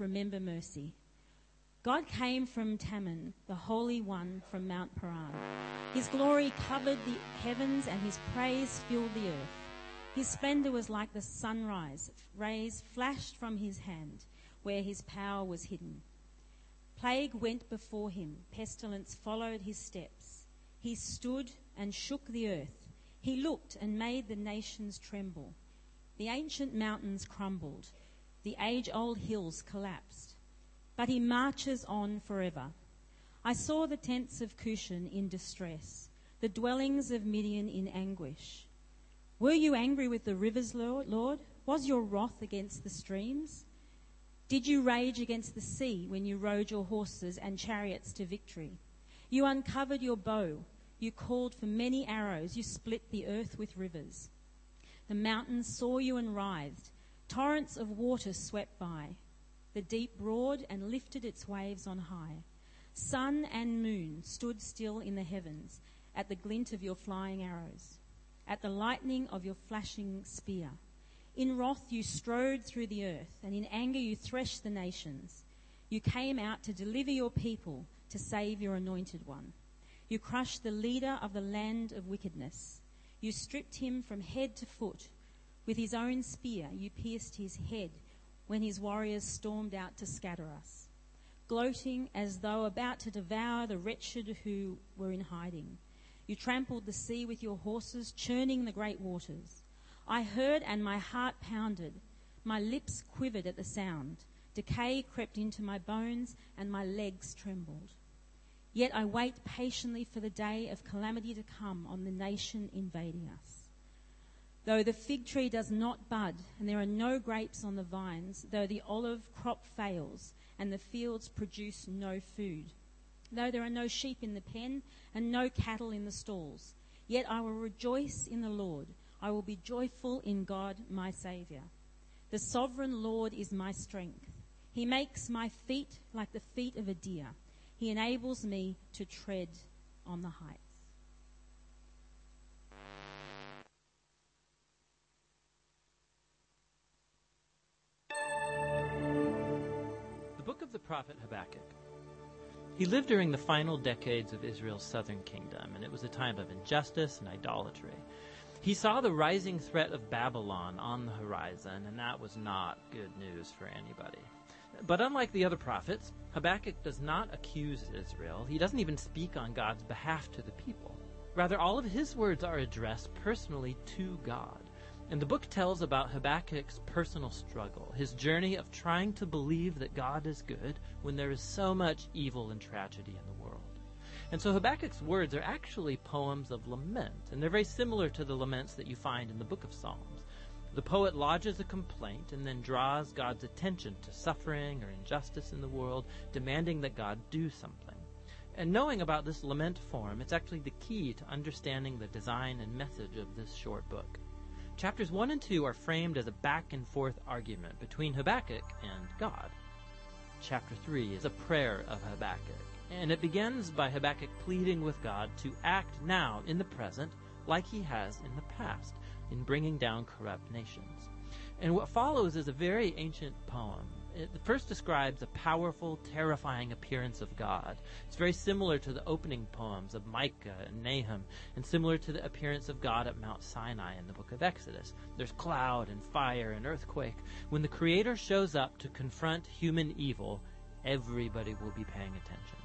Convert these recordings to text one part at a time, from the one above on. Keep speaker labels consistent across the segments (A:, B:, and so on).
A: remember mercy. God came from Teman, the Holy One from Mount Paran. His glory covered the heavens and his praise filled the earth. His splendor was like the sunrise, rays flashed from his hand, where his power was hidden. Plague went before him, pestilence followed his steps. He stood and shook the earth. He looked and made the nations tremble. The ancient mountains crumbled, the age old hills collapsed. But he marches on forever. I saw the tents of Cushan in distress, the dwellings of Midian in anguish. Were you angry with the rivers, Lord? Was your wrath against the streams? Did you rage against the sea when you rode your horses and chariots to victory? You uncovered your bow. You called for many arrows. You split the earth with rivers. The mountains saw you and writhed. Torrents of water swept by. The deep roared and lifted its waves on high. Sun and moon stood still in the heavens at the glint of your flying arrows, at the lightning of your flashing spear. In wrath you strode through the earth, and in anger you threshed the nations. You came out to deliver your people, to save your anointed one. You crushed the leader of the land of wickedness. You stripped him from head to foot. With his own spear you pierced his head when his warriors stormed out to scatter us, gloating as though about to devour the wretched who were in hiding. You trampled the sea with your horses, churning the great waters. I heard and my heart pounded. My lips quivered at the sound. Decay crept into my bones and my legs trembled. Yet I wait patiently for the day of calamity to come on the nation invading us. Though the fig tree does not bud and there are no grapes on the vines, though the olive crop fails and the fields produce no food, though there are no sheep in the pen and no cattle in the stalls, yet I will rejoice in the Lord. I will be joyful in God, my Saviour. The sovereign Lord is my strength. He makes my feet like the feet of a deer. He enables me to tread on the heights.
B: Of the prophet Habakkuk. He lived during the final decades of Israel's southern kingdom, and it was a time of injustice and idolatry. He saw the rising threat of Babylon on the horizon, and that was not good news for anybody. But unlike the other prophets, Habakkuk does not accuse Israel. He doesn't even speak on God's behalf to the people. Rather, all of his words are addressed personally to God. And the book tells about Habakkuk's personal struggle, his journey of trying to believe that God is good when there is so much evil and tragedy in the world. And so Habakkuk's words are actually poems of lament, and they're very similar to the laments that you find in the book of Psalms. The poet lodges a complaint and then draws God's attention to suffering or injustice in the world, demanding that God do something. And knowing about this lament form, it's actually the key to understanding the design and message of this short book. Chapters 1 and 2 are framed as a back and forth argument between Habakkuk and God. Chapter 3 is a prayer of Habakkuk and it begins by Habakkuk pleading with God to act now in the present like he has in the past in bringing down corrupt nations. And what follows is a very ancient poem. It first describes a powerful, terrifying appearance of God. It's very similar to the opening poems of Micah and Nahum, and similar to the appearance of God at Mount Sinai in the book of Exodus. There's cloud and fire and earthquake. When the Creator shows up to confront human evil, everybody will be paying attention.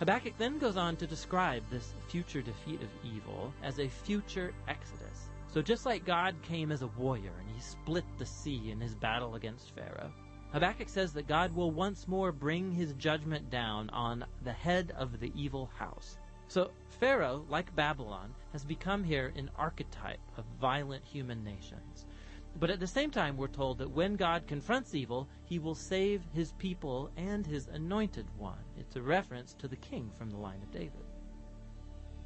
B: Habakkuk then goes on to describe this future defeat of evil as a future exodus. So just like God came as a warrior and he split the sea in his battle against Pharaoh, Habakkuk says that God will once more bring his judgment down on the head of the evil house. So Pharaoh, like Babylon, has become here an archetype of violent human nations. But at the same time, we're told that when God confronts evil, he will save his people and his anointed one. It's a reference to the king from the line of David.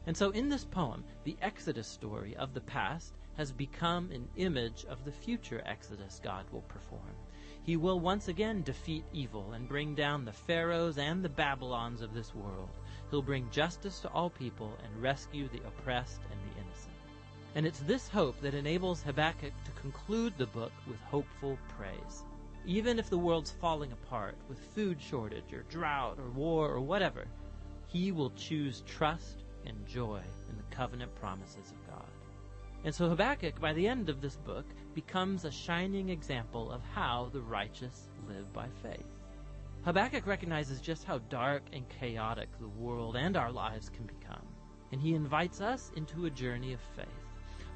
B: And so in this poem, the Exodus story of the past has become an image of the future Exodus God will perform. He will once again defeat evil and bring down the pharaohs and the Babylons of this world. He'll bring justice to all people and rescue the oppressed and the innocent. And it's this hope that enables Habakkuk to conclude the book with hopeful praise. even if the world's falling apart with food shortage or drought or war or whatever, he will choose trust and joy in the covenant promises of God. And so Habakkuk, by the end of this book, becomes a shining example of how the righteous live by faith. Habakkuk recognizes just how dark and chaotic the world and our lives can become. And he invites us into a journey of faith,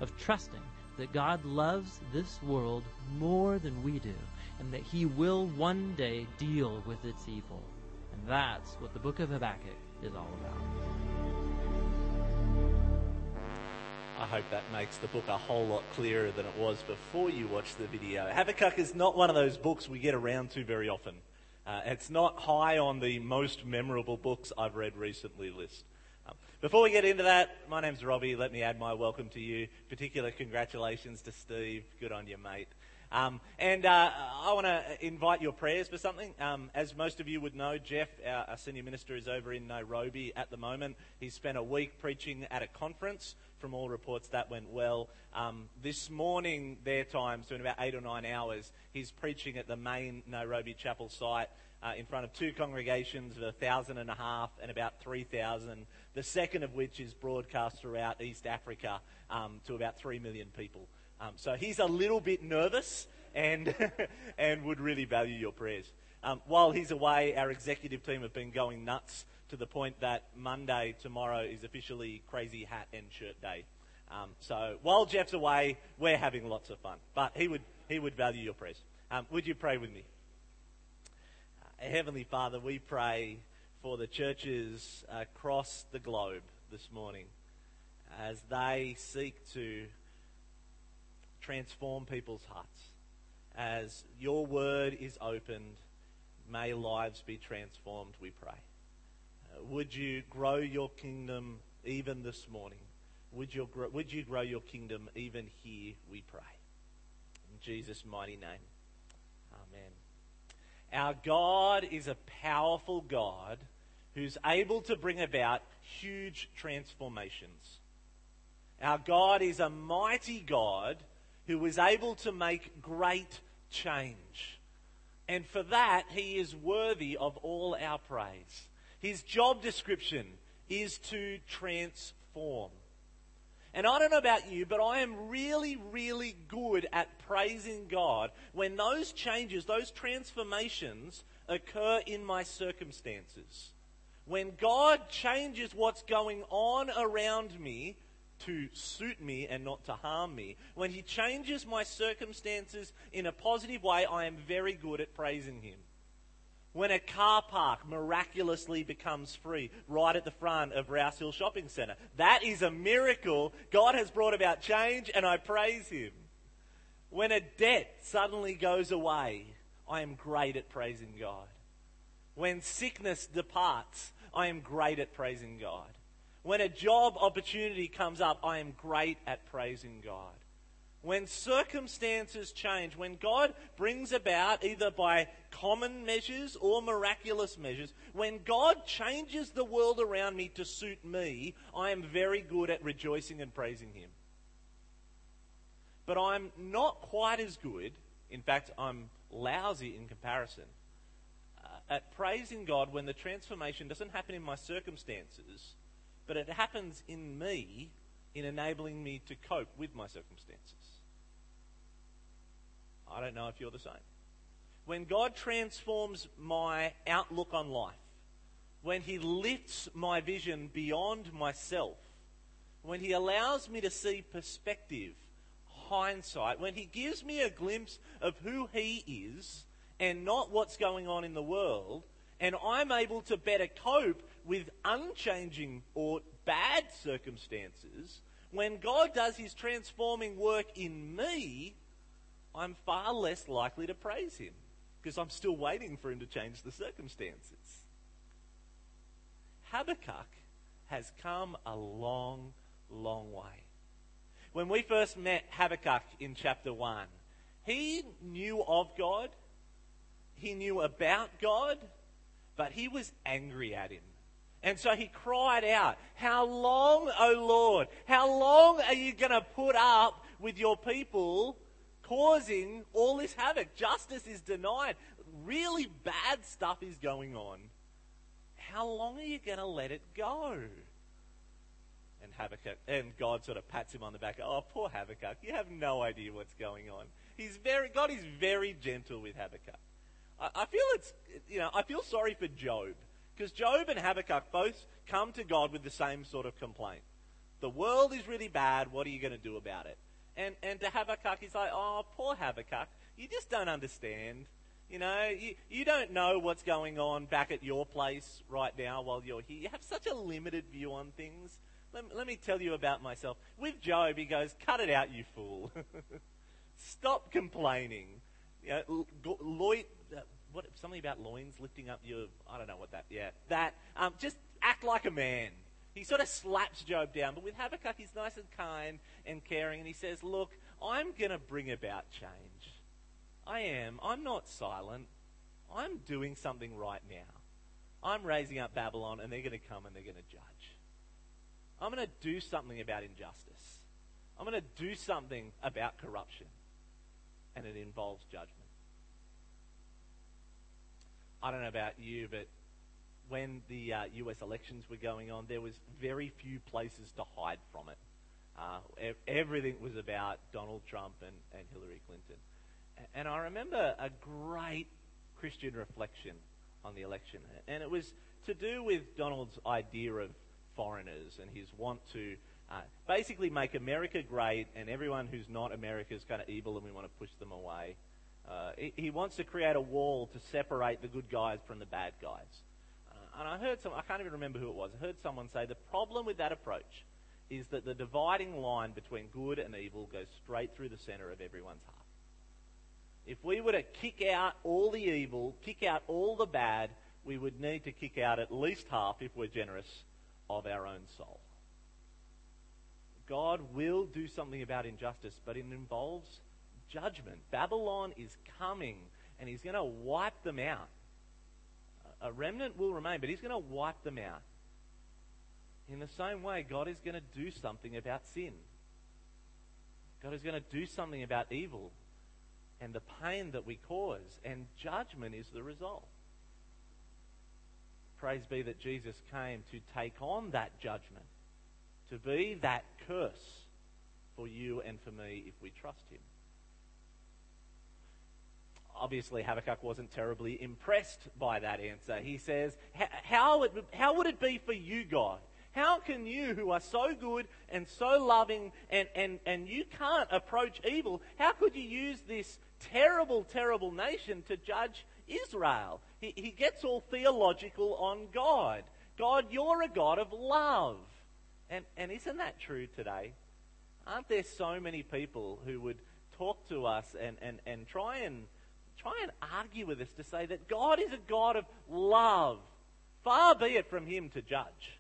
B: of trusting that God loves this world more than we do, and that he will one day deal with its evil. And that's what the book of Habakkuk is all about.
C: Hope that makes the book a whole lot clearer than it was before you watched the video. Habakkuk is not one of those books we get around to very often. Uh, it's not high on the most memorable books I've read recently list. Um, before we get into that, my name's Robbie. Let me add my welcome to you. Particular congratulations to Steve. Good on you, mate. Um, and uh, I want to invite your prayers for something. Um, as most of you would know, Jeff, our, our, senior minister, is over in Nairobi at the moment. He's spent a week preaching at a conference. From all reports, that went well. Um, this morning, their time, so in about eight or nine hours, he's preaching at the main Nairobi chapel site. Uh, in front of two congregations of a thousand and a half and about 3,000, the second of which is broadcast throughout East Africa um, to about 3 million people. Um, so he's a little bit nervous and, and would really value your prayers. Um, while he's away, our executive team have been going nuts to the point that Monday, tomorrow, is officially Crazy Hat and Shirt Day. Um, so while Jeff's away, we're having lots of fun. But he would, he would value your prayers. Um, would you pray with me? Uh, Heavenly Father, we pray for the churches across the globe this morning as they seek to transform people's hearts. As your word is opened, may lives be transformed, we pray. Would you grow your kingdom even this morning? Would you, grow, would you grow your kingdom even here, we pray. In Jesus' mighty name. Amen. Our God is a powerful God who's able to bring about huge transformations. Our God is a mighty God who is able to make great change. And for that, he is worthy of all our praise. His job description is to transform. And I don't know about you, but I am really, really good at praising God when those changes, those transformations occur in my circumstances. When God changes what's going on around me to suit me and not to harm me. When He changes my circumstances in a positive way, I am very good at praising Him. When a car park miraculously becomes free right at the front of Rouse Hill Shopping Centre, that is a miracle. God has brought about change and I praise Him. When a debt suddenly goes away, I am great at praising God. When sickness departs, I am great at praising God. When a job opportunity comes up, I am great at praising God. When circumstances change, when God brings about, either by common measures or miraculous measures, when God changes the world around me to suit me, I am very good at rejoicing and praising Him. But I'm not quite as good, in fact, I'm lousy in comparison, uh, at praising God when the transformation doesn't happen in my circumstances but it happens in me in enabling me to cope with my circumstances. I don't know if you're the same. When God transforms my outlook on life, when He lifts my vision beyond myself, when He allows me to see perspective, hindsight, when He gives me a glimpse of who He is and not what's going on in the world, and I'm able to better cope with unchanging or bad circumstances, when God does his transforming work in me, I'm far less likely to praise him because I'm still waiting for him to change the circumstances. Habakkuk has come a long, long way. When we first met Habakkuk in chapter 1, he knew of God, he knew about God, but he was angry at him. And so he cried out, How long, O Lord? How long are you going to put up with your people causing all this havoc. Justice is denied. Really bad stuff is going on. How long are you going to let it go? And Habakkuk, and God sort of pats him on the back. Oh, poor Habakkuk, you have no idea what's going on. He's very, God is very gentle with Habakkuk. I, I feel it's, you know, I feel sorry for Job because Job and Habakkuk both come to God with the same sort of complaint. The world is really bad. What are you going to do about it? And and to Habakkuk, he's like, oh, poor Habakkuk, you just don't understand. You know, you, you don't know what's going on back at your place right now while you're here. You have such a limited view on things. Let, let me tell you about myself. With Job, he goes, cut it out, you fool. Stop complaining. You know, Lloyd, uh, what, something about loins lifting up your, I don't know what that, yeah, that. Um, just act like a man. He sort of slaps Job down, but with Habakkuk, he's nice and kind and caring, and he says, Look, I'm going to bring about change. I am. I'm not silent. I'm doing something right now. I'm raising up Babylon, and they're going to come and they're going to judge. I'm going to do something about injustice. I'm going to do something about corruption. And it involves judgment. I don't know about you, but when the uh, US elections were going on, there was very few places to hide from it. Uh, everything was about Donald Trump and, and Hillary Clinton. And I remember a great Christian reflection on the election. And it was to do with Donald's idea of foreigners and his want to uh, basically make America great and everyone who's not America is kind of evil and we want to push them away. Uh, he, he wants to create a wall to separate the good guys from the bad guys and I heard some, I can't even remember who it was, I heard someone say the problem with that approach is that the dividing line between good and evil goes straight through the center of everyone's heart. If we were to kick out all the evil, kick out all the bad, we would need to kick out at least half, if we're generous, of our own soul. God will do something about injustice, but it involves judgment. Babylon is coming, and He's going to wipe them out a remnant will remain, but he's going to wipe them out. In the same way, God is going to do something about sin. God is going to do something about evil and the pain that we cause, and judgment is the result. Praise be that Jesus came to take on that judgment, to be that curse for you and for me if we trust him obviously Habakkuk wasn't terribly impressed by that answer. He says, how, it, how would it be for you, God? How can you, who are so good and so loving, and, and, and you can't approach evil, how could you use this terrible, terrible nation to judge Israel? He, he gets all theological on God. God, you're a God of love. And, and isn't that true today? Aren't there so many people who would talk to us and, and, and try and try and argue with us to say that God is a God of love. Far be it from Him to judge.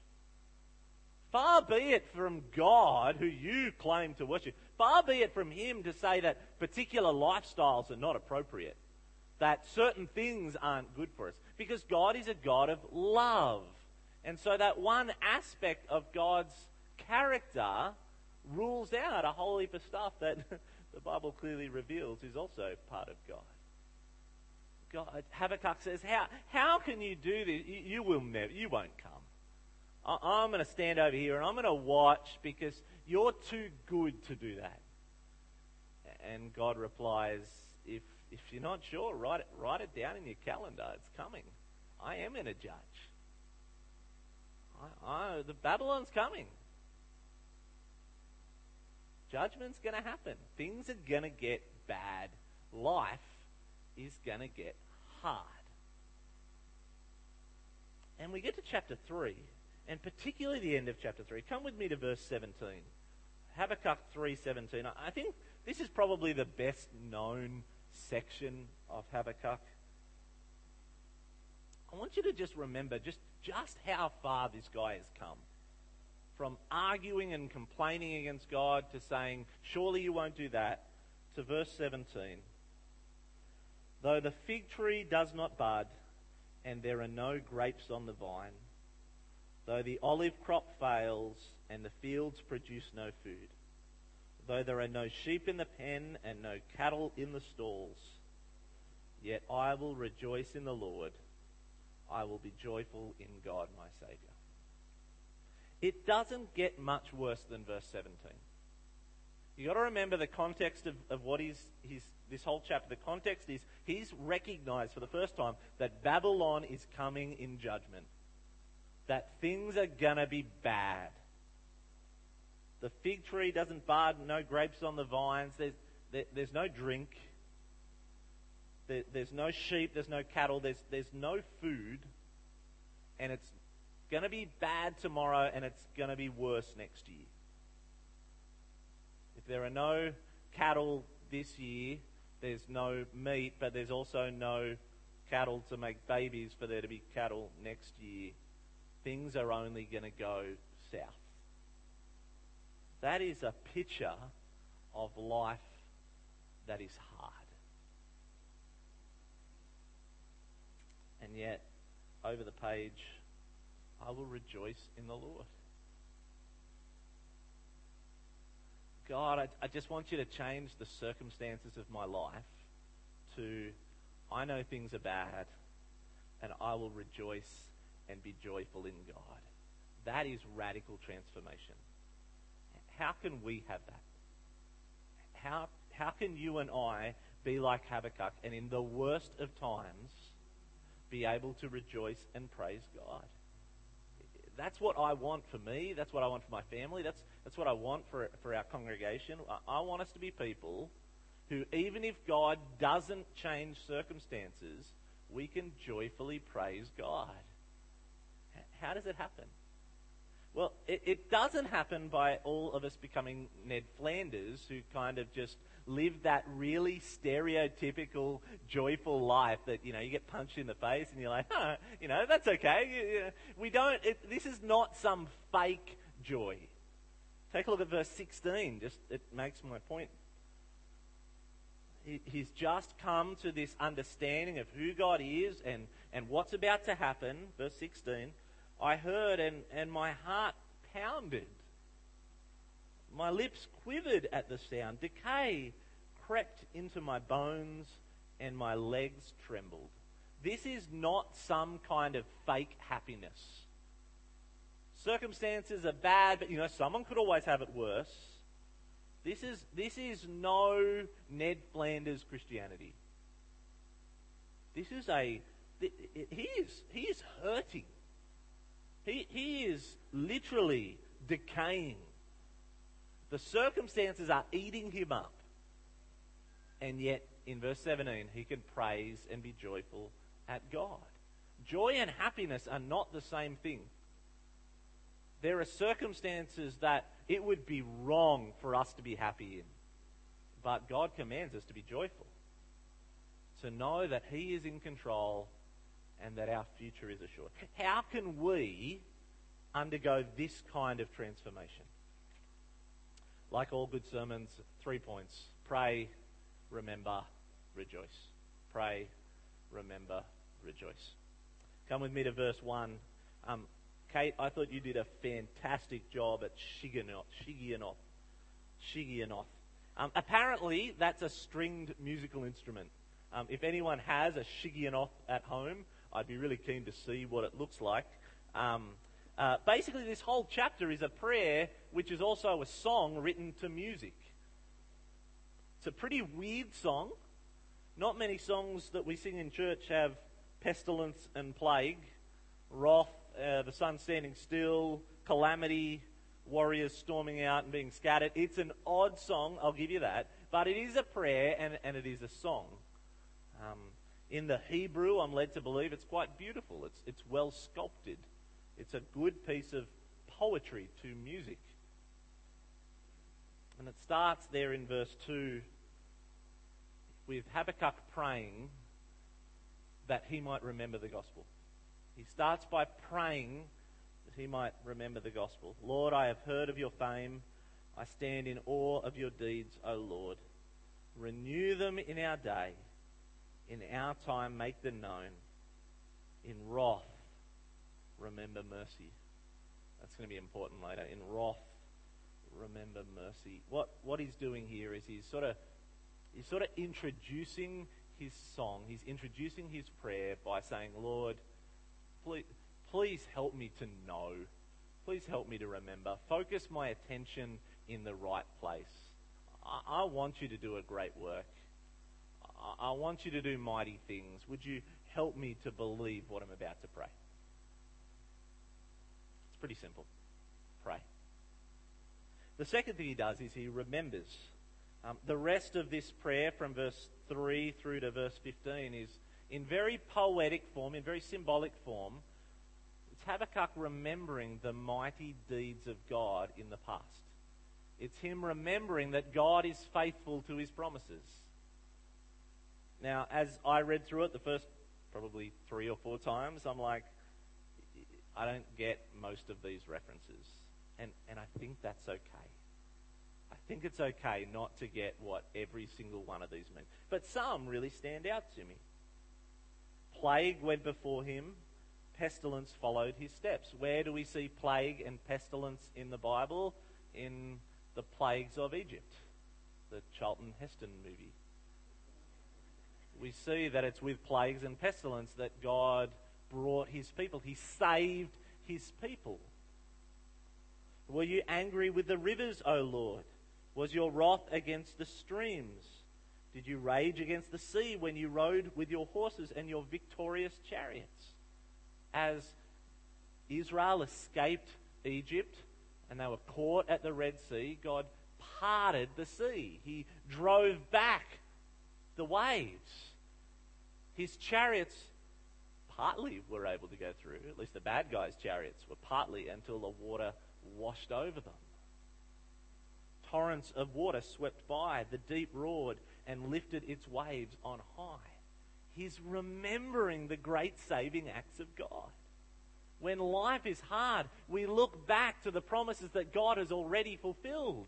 C: Far be it from God, who you claim to worship, far be it from Him to say that particular lifestyles are not appropriate, that certain things aren't good for us, because God is a God of love. And so that one aspect of God's character rules out a whole heap of stuff that the Bible clearly reveals is also part of God. God, Habakkuk says, how, how can you do this? You, you will never, you won't come. I, I'm going to stand over here and I'm going to watch because you're too good to do that. And God replies, if, if you're not sure, write it, write it down in your calendar. It's coming. I am going to judge. I, I, the Babylon's coming. Judgment's going to happen. Things are going to get bad. Life is going to get hard. And we get to chapter 3, and particularly the end of chapter 3. Come with me to verse 17. Habakkuk 3:17. I think this is probably the best known section of Habakkuk. I want you to just remember just, just how far this guy has come. From arguing and complaining against God to saying, Surely you won't do that, to verse 17. Though the fig tree does not bud, and there are no grapes on the vine, though the olive crop fails, and the fields produce no food, though there are no sheep in the pen and no cattle in the stalls, yet I will rejoice in the Lord. I will be joyful in God my Saviour. It doesn't get much worse than verse 17. You've got to remember the context of, of what he's, he's, this whole chapter. The context is he's recognized for the first time that Babylon is coming in judgment, that things are going to be bad. The fig tree doesn't bud, no grapes on the vines, there's, there, there's no drink, there, there's no sheep, there's no cattle, there's, there's no food, and it's going to be bad tomorrow and it's going to be worse next year. If there are no cattle this year, there's no meat, but there's also no cattle to make babies for there to be cattle next year. Things are only going to go south. That is a picture of life that is hard. And yet, over the page, I will rejoice in the Lord. God, I, I, just want you to change the circumstances of my life to I know things are bad and I will rejoice and be joyful in God. That is radical transformation. How can we have that? How, how can you and I be like Habakkuk and in the worst of times be able to rejoice and praise God? That's what I want for me. That's what I want for my family. That's, that's what I want for, for our congregation. I, I want us to be people who, even if God doesn't change circumstances, we can joyfully praise God. How does it happen? Well, it, it, doesn't happen by all of us becoming Ned Flanders, who kind of just live that really stereotypical, joyful life that, you know, you get punched in the face and you're like, huh, you know, that's okay. We don't, it, this is not some fake joy. Take a look at verse 16. Just, it makes my point. He, he's just come to this understanding of who God is and, and what's about to happen. Verse 16. I heard and, and my heart pounded. My lips quivered at the sound. Decay crept into my bones and my legs trembled. This is not some kind of fake happiness. Circumstances are bad, but you know, someone could always have it worse. This is, this is no Ned Flanders Christianity. This is a. He is, he is hurting. He, he is literally decaying. The circumstances are eating him up. And yet, in verse 17, he can praise and be joyful at God. Joy and happiness are not the same thing. There are circumstances that it would be wrong for us to be happy in. But God commands us to be joyful. To know that He is in control and that our future is assured. How can we undergo this kind of transformation? Like all good sermons, three points pray, remember, rejoice. Pray, remember, rejoice. Come with me to verse 1. Um, Kate, I thought you did a fantastic job at. Shigionoth. Shigionoth. Um, apparently, that's a stringed musical instrument. Um, if anyone has a Shigionoth at home, I'd be really keen to see what it looks like. Um, uh, basically, this whole chapter is a prayer which is also a song written to music. It's a pretty weird song. Not many songs that we sing in church have pestilence and plague, wrath, uh, the sun standing still, calamity, warriors storming out and being scattered. It's an odd song, I'll give you that, but it is a prayer and, and it is a song. Um, in the Hebrew, I'm led to believe it's quite beautiful. It's, it's well sculpted. It's a good piece of poetry to music. And it starts there in verse 2 with Habakkuk praying that he might remember the gospel. He starts by praying that he might remember the gospel. Lord, I have heard of your fame. I stand in awe of your deeds, O Lord. Renew them in our day in our time, make them known. In wrath, remember mercy. That's going to be important later. In wrath, remember mercy. What, what he's doing here is he's sort of he's sort of introducing his song. He's introducing his prayer by saying, Lord, please, please help me to know. Please help me to remember. Focus my attention in the right place. I, I want you to do a great work. I, I want you to do mighty things. Would you help me to believe what I'm about to pray? It's pretty simple. The second thing he does is he remembers. Um, the rest of this prayer from verse 3 through to verse 15 is in very poetic form, in very symbolic form. It's Habakkuk remembering the mighty deeds of God in the past. It's him remembering that God is faithful to his promises. Now, as I read through it the first probably three or four times, I'm like, I don't get most of these references. And, and I think that's okay. I think it's okay not to get what every single one of these means. But some really stand out to me. Plague went before him, pestilence followed his steps. Where do we see plague and pestilence in the Bible? In the plagues of Egypt, the Charlton Heston movie. We see that it's with plagues and pestilence that God brought his people. He saved his people. Were you angry with the rivers, O Lord? Was your wrath against the streams? Did you rage against the sea when you rode with your horses and your victorious chariots? As Israel escaped Egypt and they were caught at the Red Sea, God parted the sea. He drove back the waves. His chariots partly were able to go through, at least the bad guys' chariots were partly until the water washed over them. Torrents of water swept by, the deep roared and lifted its waves on high. He's remembering the great saving acts of God. When life is hard, we look back to the promises that God has already fulfilled.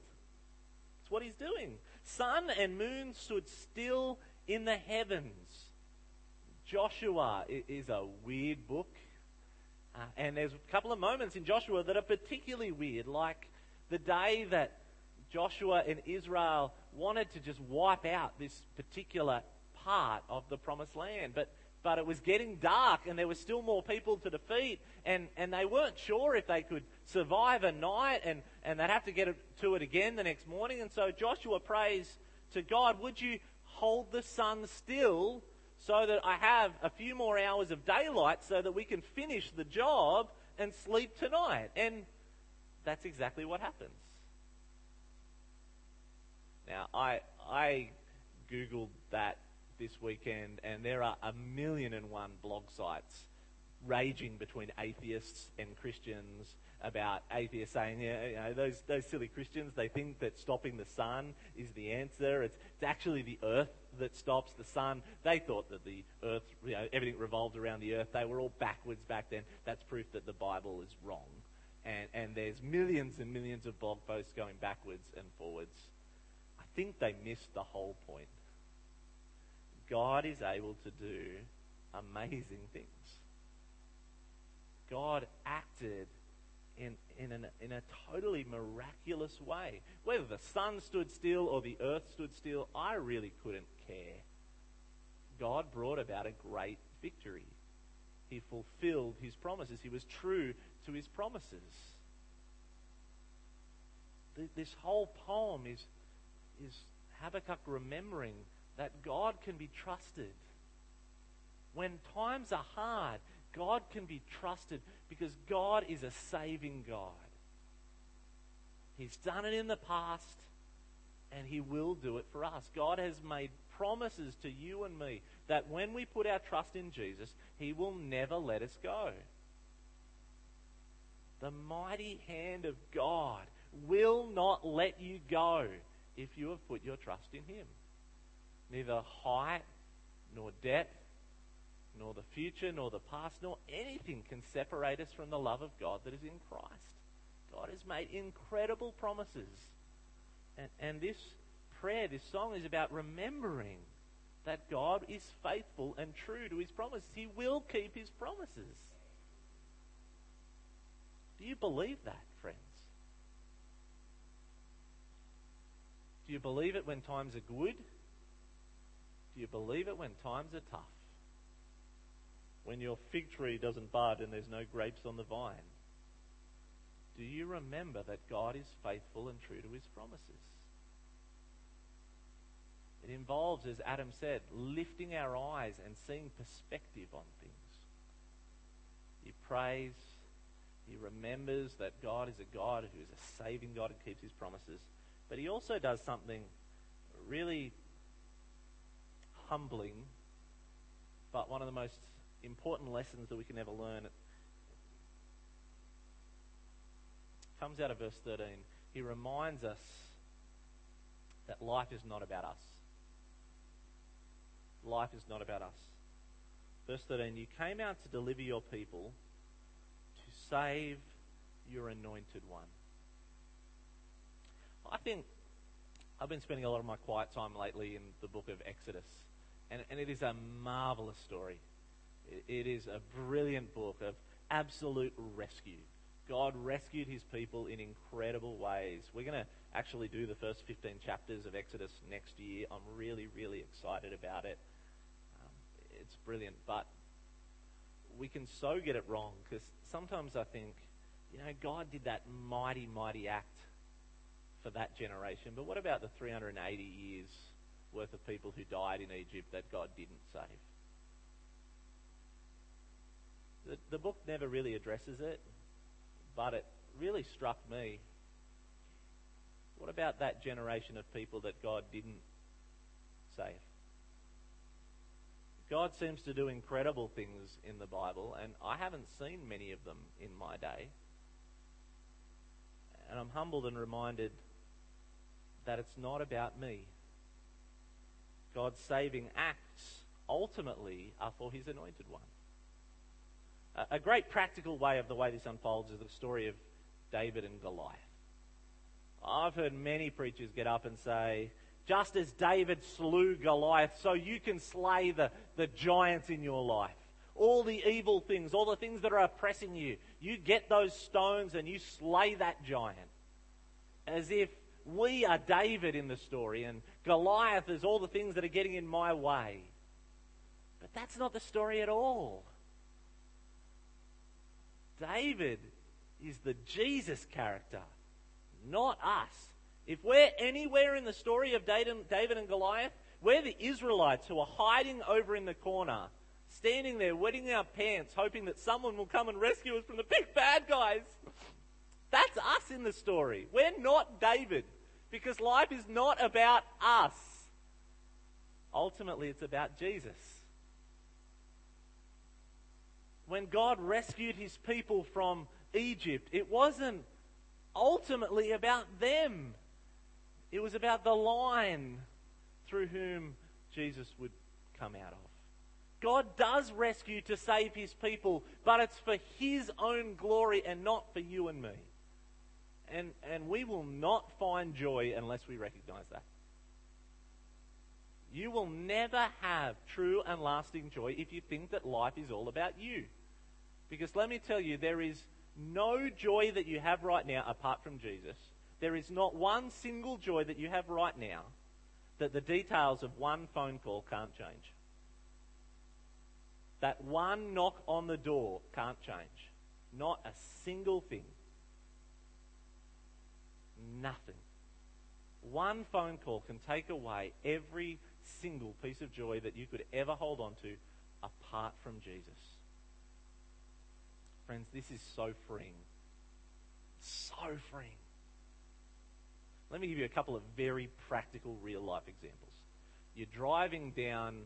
C: That's what he's doing. Sun and moon stood still in the heavens. Joshua is a weird book. Uh, and there's a couple of moments in Joshua that are particularly weird, like the day that Joshua and Israel wanted to just wipe out this particular part of the promised land. But, but it was getting dark and there were still more people to defeat. And, and they weren't sure if they could survive a night and, and they'd have to get to it again the next morning. And so Joshua prays to God, Would you hold the sun still so that I have a few more hours of daylight so that we can finish the job and sleep tonight. And that's exactly what happens. Now, I, I Googled that this weekend, and there are a million and one blog sites raging between atheists and Christians about atheists saying, yeah, you know, those, those silly Christians, they think that stopping the sun is the answer. It's, it's actually the earth that stops the sun. They thought that the earth, you know, everything revolved around the earth. They were all backwards back then. That's proof that the Bible is wrong. And, and there's millions and millions of blog posts going backwards and forwards. I think they missed the whole point. God is able to do amazing things. God acted in, in, an, in a totally miraculous way. Whether the sun stood still or the earth stood still, I really couldn't care. God brought about a great victory. He fulfilled his promises. He was true to his promises. This whole poem is, is Habakkuk remembering that God can be trusted. When times are hard, God can be trusted because God is a saving God. He's done it in the past and He will do it for us. God has made promises to you and me that when we put our trust in Jesus, He will never let us go. The mighty hand of God will not let you go if you have put your trust in Him. Neither height nor depth nor the future, nor the past, nor anything can separate us from the love of God that is in Christ. God has made incredible promises. And, and this prayer, this song, is about remembering that God is faithful and true to his promises. He will keep his promises. Do you believe that, friends? Do you believe it when times are good? Do you believe it when times are tough? When your fig tree doesn't bud and there's no grapes on the vine? Do you remember that God is faithful and true to his promises? It involves, as Adam said, lifting our eyes and seeing perspective on things. He prays, he remembers that God is a God who is a saving God and keeps his promises. But he also does something really humbling, but one of the most important lessons that we can ever learn. It comes out of verse 13. He reminds us that life is not about us. Life is not about us. Verse 13 You came out to deliver your people, to save your anointed one. I think I've been spending a lot of my quiet time lately in the book of Exodus, and, and it is a marvelous story. It, it is a brilliant book of absolute rescue. God rescued his people in incredible ways. We're going to actually do the first 15 chapters of Exodus next year. I'm really, really excited about it. It's brilliant, but we can so get it wrong because sometimes I think, you know, God did that mighty, mighty act for that generation. But what about the 380 years worth of people who died in Egypt that God didn't save? The, the book never really addresses it, but it really struck me. What about that generation of people that God didn't save? God seems to do incredible things in the Bible, and I haven't seen many of them in my day. And I'm humbled and reminded that it's not about me. God's saving acts ultimately are for his anointed one. A great practical way of the way this unfolds is the story of David and Goliath. I've heard many preachers get up and say, just as David slew Goliath, so you can slay the, the giants in your life. All the evil things, all the things that are oppressing you, you get those stones and you slay that giant. As if we are David in the story, and Goliath is all the things that are getting in my way. But that's not the story at all. David is the Jesus character, not us. If we're anywhere in the story of David and Goliath, we're the Israelites who are hiding over in the corner, standing there, wetting our pants, hoping that someone will come and rescue us from the big bad guys. That's us in the story. We're not David because life is not about us. Ultimately, it's about Jesus. When God rescued his people from Egypt, it wasn't ultimately about them. It was about the line through whom Jesus would come out of. God does rescue to save his people, but it's for his own glory and not for you and me. And, and we will not find joy unless we recognize that. You will never have true and lasting joy if you think that life is all about you. Because let me tell you, there is no joy that you have right now apart from Jesus. There is not one single joy that you have right now that the details of one phone call can't change. That one knock on the door can't change. Not a single thing. Nothing. One phone call can take away every single piece of joy that you could ever hold on to apart from Jesus. Friends, this is so freeing. So freeing. Let me give you a couple of very practical real life examples. You're driving down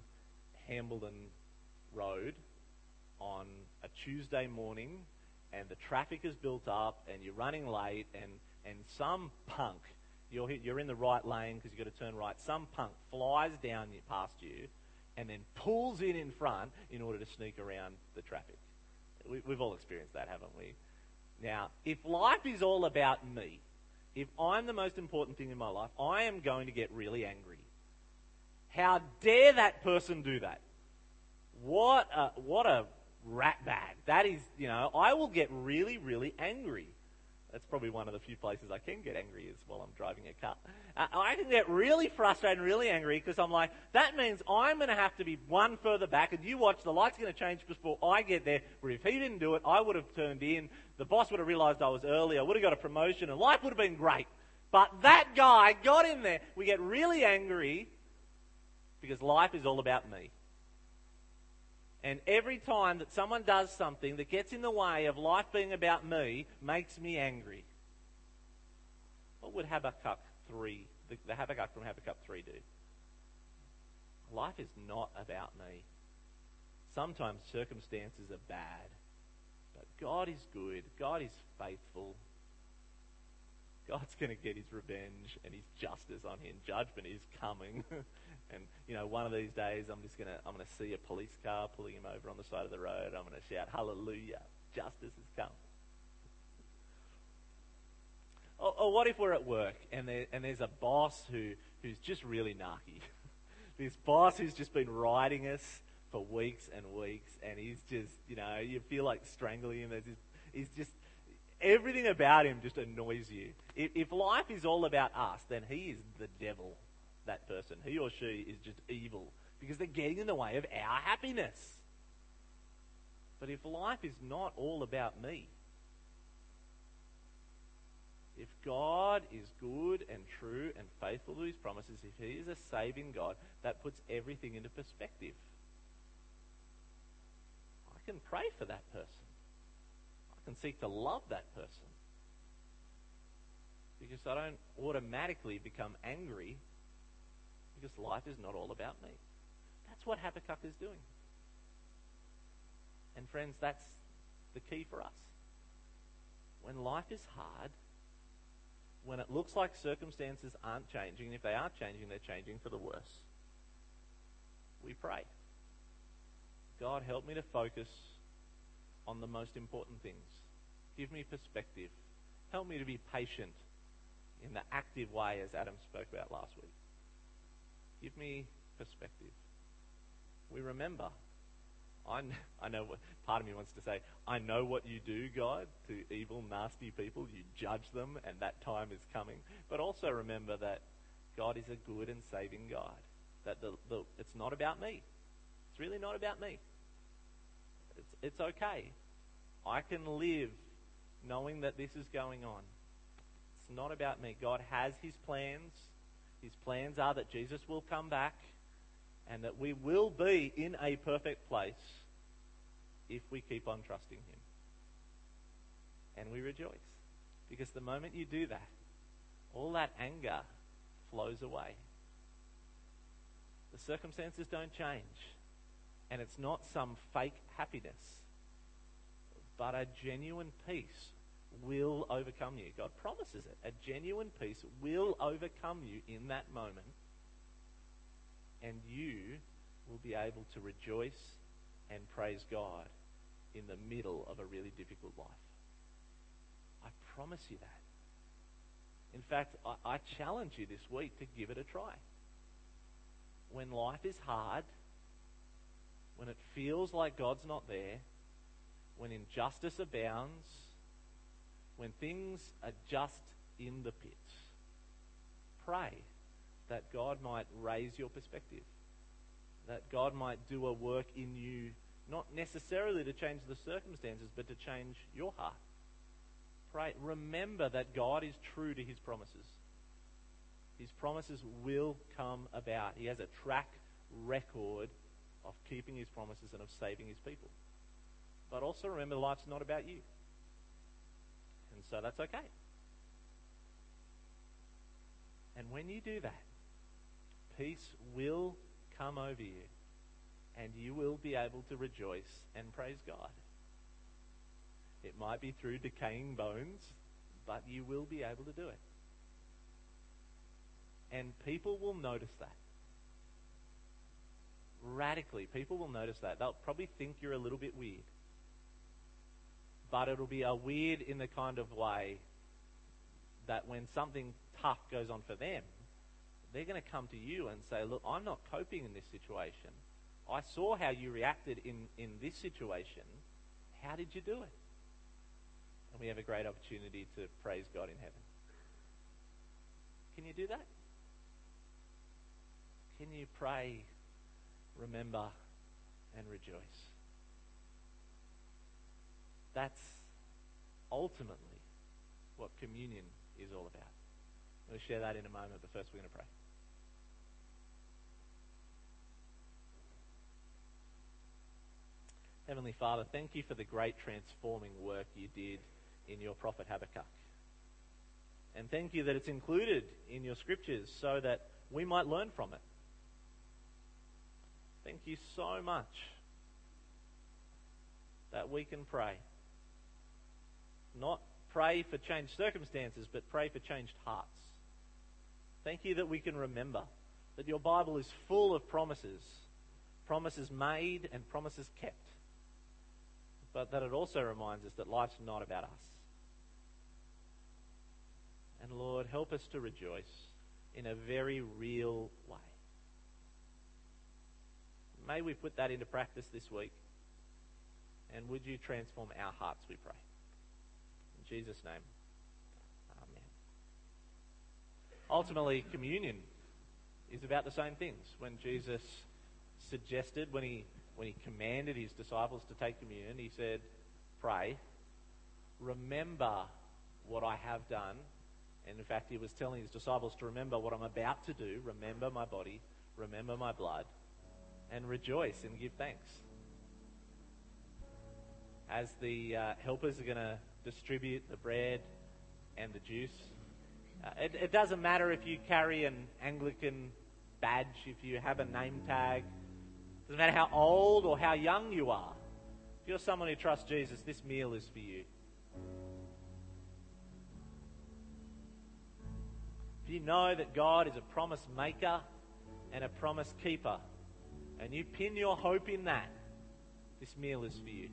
C: Hambledon Road on a Tuesday morning and the traffic is built up and you're running late and and some punk, you're, you're in the right lane because you've got to turn right, some punk flies down past you and then pulls in in front in order to sneak around the traffic. We, we've all experienced that, haven't we? Now, if life is all about me, if I'm the most important thing in my life, I am going to get really angry. How dare that person do that? What a, what a rat bag. That is, you know, I will get really, really angry. That's probably one of the few places I can get angry is while I'm driving a car. Uh, I can get really frustrated and really angry because I'm like, that means I'm going to have to be one further back and you watch, the light's going to change before I get there. Where if he didn't do it, I would have turned in. The boss would have realized I was early. I would have got a promotion and life would have been great. But that guy got in there. We get really angry because life is all about me. And every time that someone does something that gets in the way of life being about me, makes me angry. What would Habakkuk 3, the, the Habakkuk from Habakkuk 3 do? Life is not about me. Sometimes circumstances are bad, but God is good. God is faithful. God's going to get his revenge and his justice on him. Judgment is coming. And you know, one of these days, I'm just gonna I'm gonna see a police car pulling him over on the side of the road. I'm gonna shout, "Hallelujah! Justice has come." Or, or what if we're at work and there, and there's a boss who who's just really narky. this boss who's just been riding us for weeks and weeks, and he's just you know you feel like strangling him. Just, he's just everything about him just annoys you. If, if life is all about us, then he is the devil that person. He or she is just evil because they're getting in the way of our happiness. But if life is not all about me, if God is good and true and faithful to his promises, if he is a saving God, that puts everything into perspective. I can pray for that person. I can seek to love that person. Because I don't automatically become angry because life is not all about me. That's what Habakkuk is doing. And friends, that's the key for us. When life is hard, when it looks like circumstances aren't changing, and if they are changing, they're changing for the worse, we pray. God, help me to focus on the most important things. Give me perspective. Help me to be patient in the active way, as Adam spoke about last week. Give me perspective. We remember. I, I know what part of me wants to say, I know what you do, God, to evil, nasty people. You judge them, and that time is coming. But also remember that God is a good and saving God. That the, the, it's not about me. It's really not about me. It's, it's okay. I can live knowing that this is going on. It's not about me. God has his plans. His plans are that Jesus will come back and that we will be in a perfect place if we keep on trusting Him. And we rejoice. Because the moment you do that, all that anger flows away. The circumstances don't change. And it's not some fake happiness, but a genuine peace will overcome you. God promises it. A genuine peace will overcome you in that moment, and you will be able to rejoice and praise God in the middle of a really difficult life. I promise you that. In fact, I, I challenge you this week to give it a try. When life is hard, when it feels like God's not there, when injustice abounds, when things are just in the pits, pray that God might raise your perspective, that God might do a work in you, not necessarily to change the circumstances, but to change your heart. Pray. Remember that God is true to his promises. His promises will come about. He has a track record of keeping his promises and of saving his people. But also remember, life's not about you. And so that's okay. And when you do that, peace will come over you and you will be able to rejoice and praise God. It might be through decaying bones, but you will be able to do it. And people will notice that. Radically, people will notice that. They'll probably think you're a little bit weird but it'll be a weird in the kind of way that when something tough goes on for them, they're going to come to you and say, Look, I'm not coping in this situation. I saw how you reacted in, in this situation. How did you do it? And we have a great opportunity to praise God in heaven. Can you do that? Can you pray, remember, and rejoice? That's ultimately what communion is all about. We'll share that in a moment, but first we're going to pray. Heavenly Father, thank you for the great transforming work you did in your prophet Habakkuk. And thank you that it's included in your scriptures so that we might learn from it. Thank you so much that we can pray. Not pray for changed circumstances, but pray for changed hearts. Thank you that we can remember that your Bible is full of promises, promises made and promises kept. But that it also reminds us that life's not about us. And Lord, help us to rejoice in a very real way. May we put that into practice this week. And would you transform our hearts, we pray. Jesus' name, Amen. Ultimately, communion is about the same things. When Jesus suggested, when he, when he commanded his disciples to take communion, he said, Pray, remember what I have done. And in fact, he was telling his disciples to remember what I'm about to do. Remember my body, remember my blood, and rejoice and give thanks. As the uh, helpers are going to distribute the bread and the juice, uh, it, it doesn't matter if you carry an Anglican badge, if you have a name tag, it doesn't matter how old or how young you are. If you're someone who trusts Jesus, this meal is for you. If you know that God is a promise maker and a promise keeper, and you pin your hope in that, this meal is for you.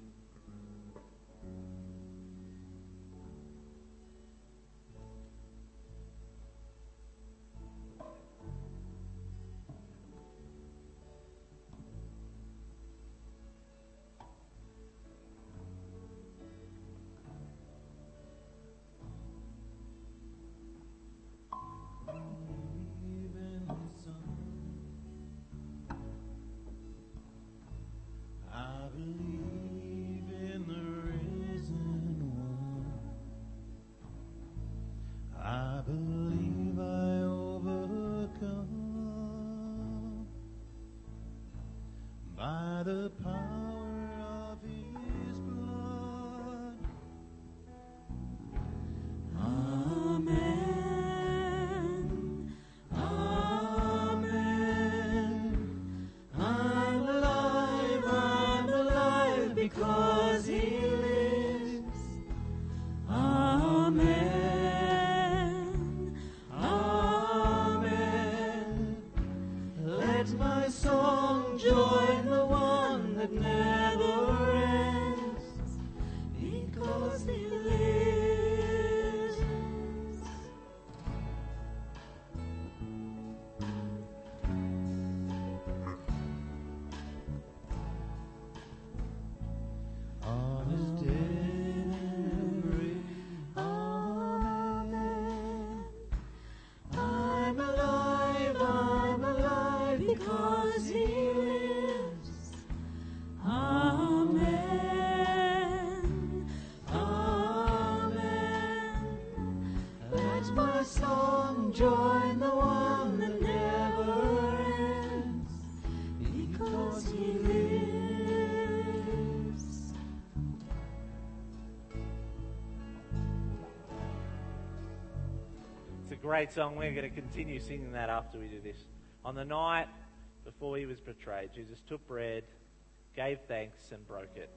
C: Great song. We're going to continue singing that after we do this. On the night before he was betrayed, Jesus took bread, gave thanks, and broke it.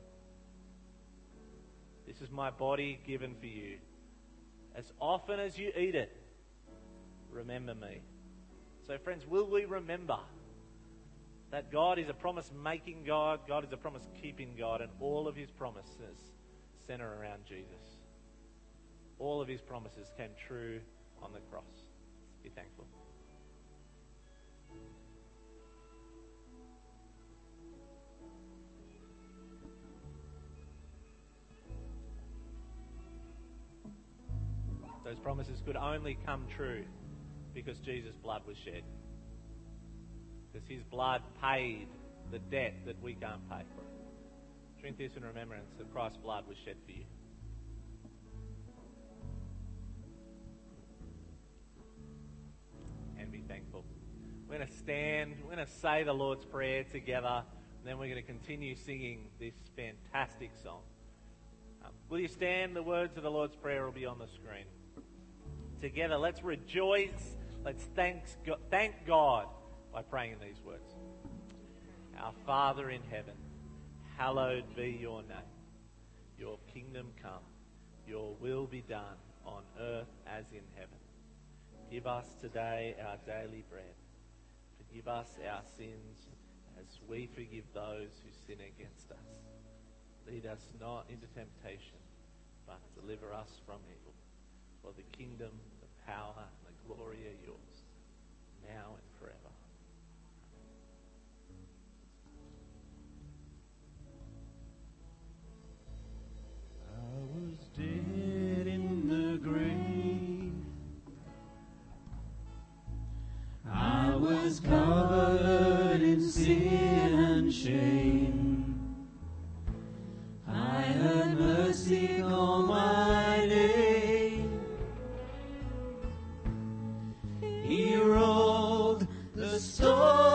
C: This is my body given for you. As often as you eat it, remember me. So, friends, will we remember that God is a promise making God, God is a promise keeping God, and all of his promises center around Jesus? All of his promises came true on the cross. Be thankful. Those promises could only come true because Jesus' blood was shed. Because his blood paid the debt that we can't pay. Drink this in remembrance that Christ's blood was shed for you. Thankful. We're going to stand, we're going to say the Lord's Prayer together, and then we're going to continue singing this fantastic song. Um, will you stand? The words of the Lord's Prayer will be on the screen. Together, let's rejoice. Let's thanks, thank God by praying in these words. Our Father in heaven, hallowed be your name. Your kingdom come. Your will be done on earth as in heaven. Give us today our daily bread. Forgive us our sins as we forgive those who sin against us. Lead us not into temptation, but deliver us from evil. For the kingdom, the power, and the glory are yours, now and forever.
D: I was dead in the grave. Was covered in sin and shame. I had mercy on my name. He rolled the stone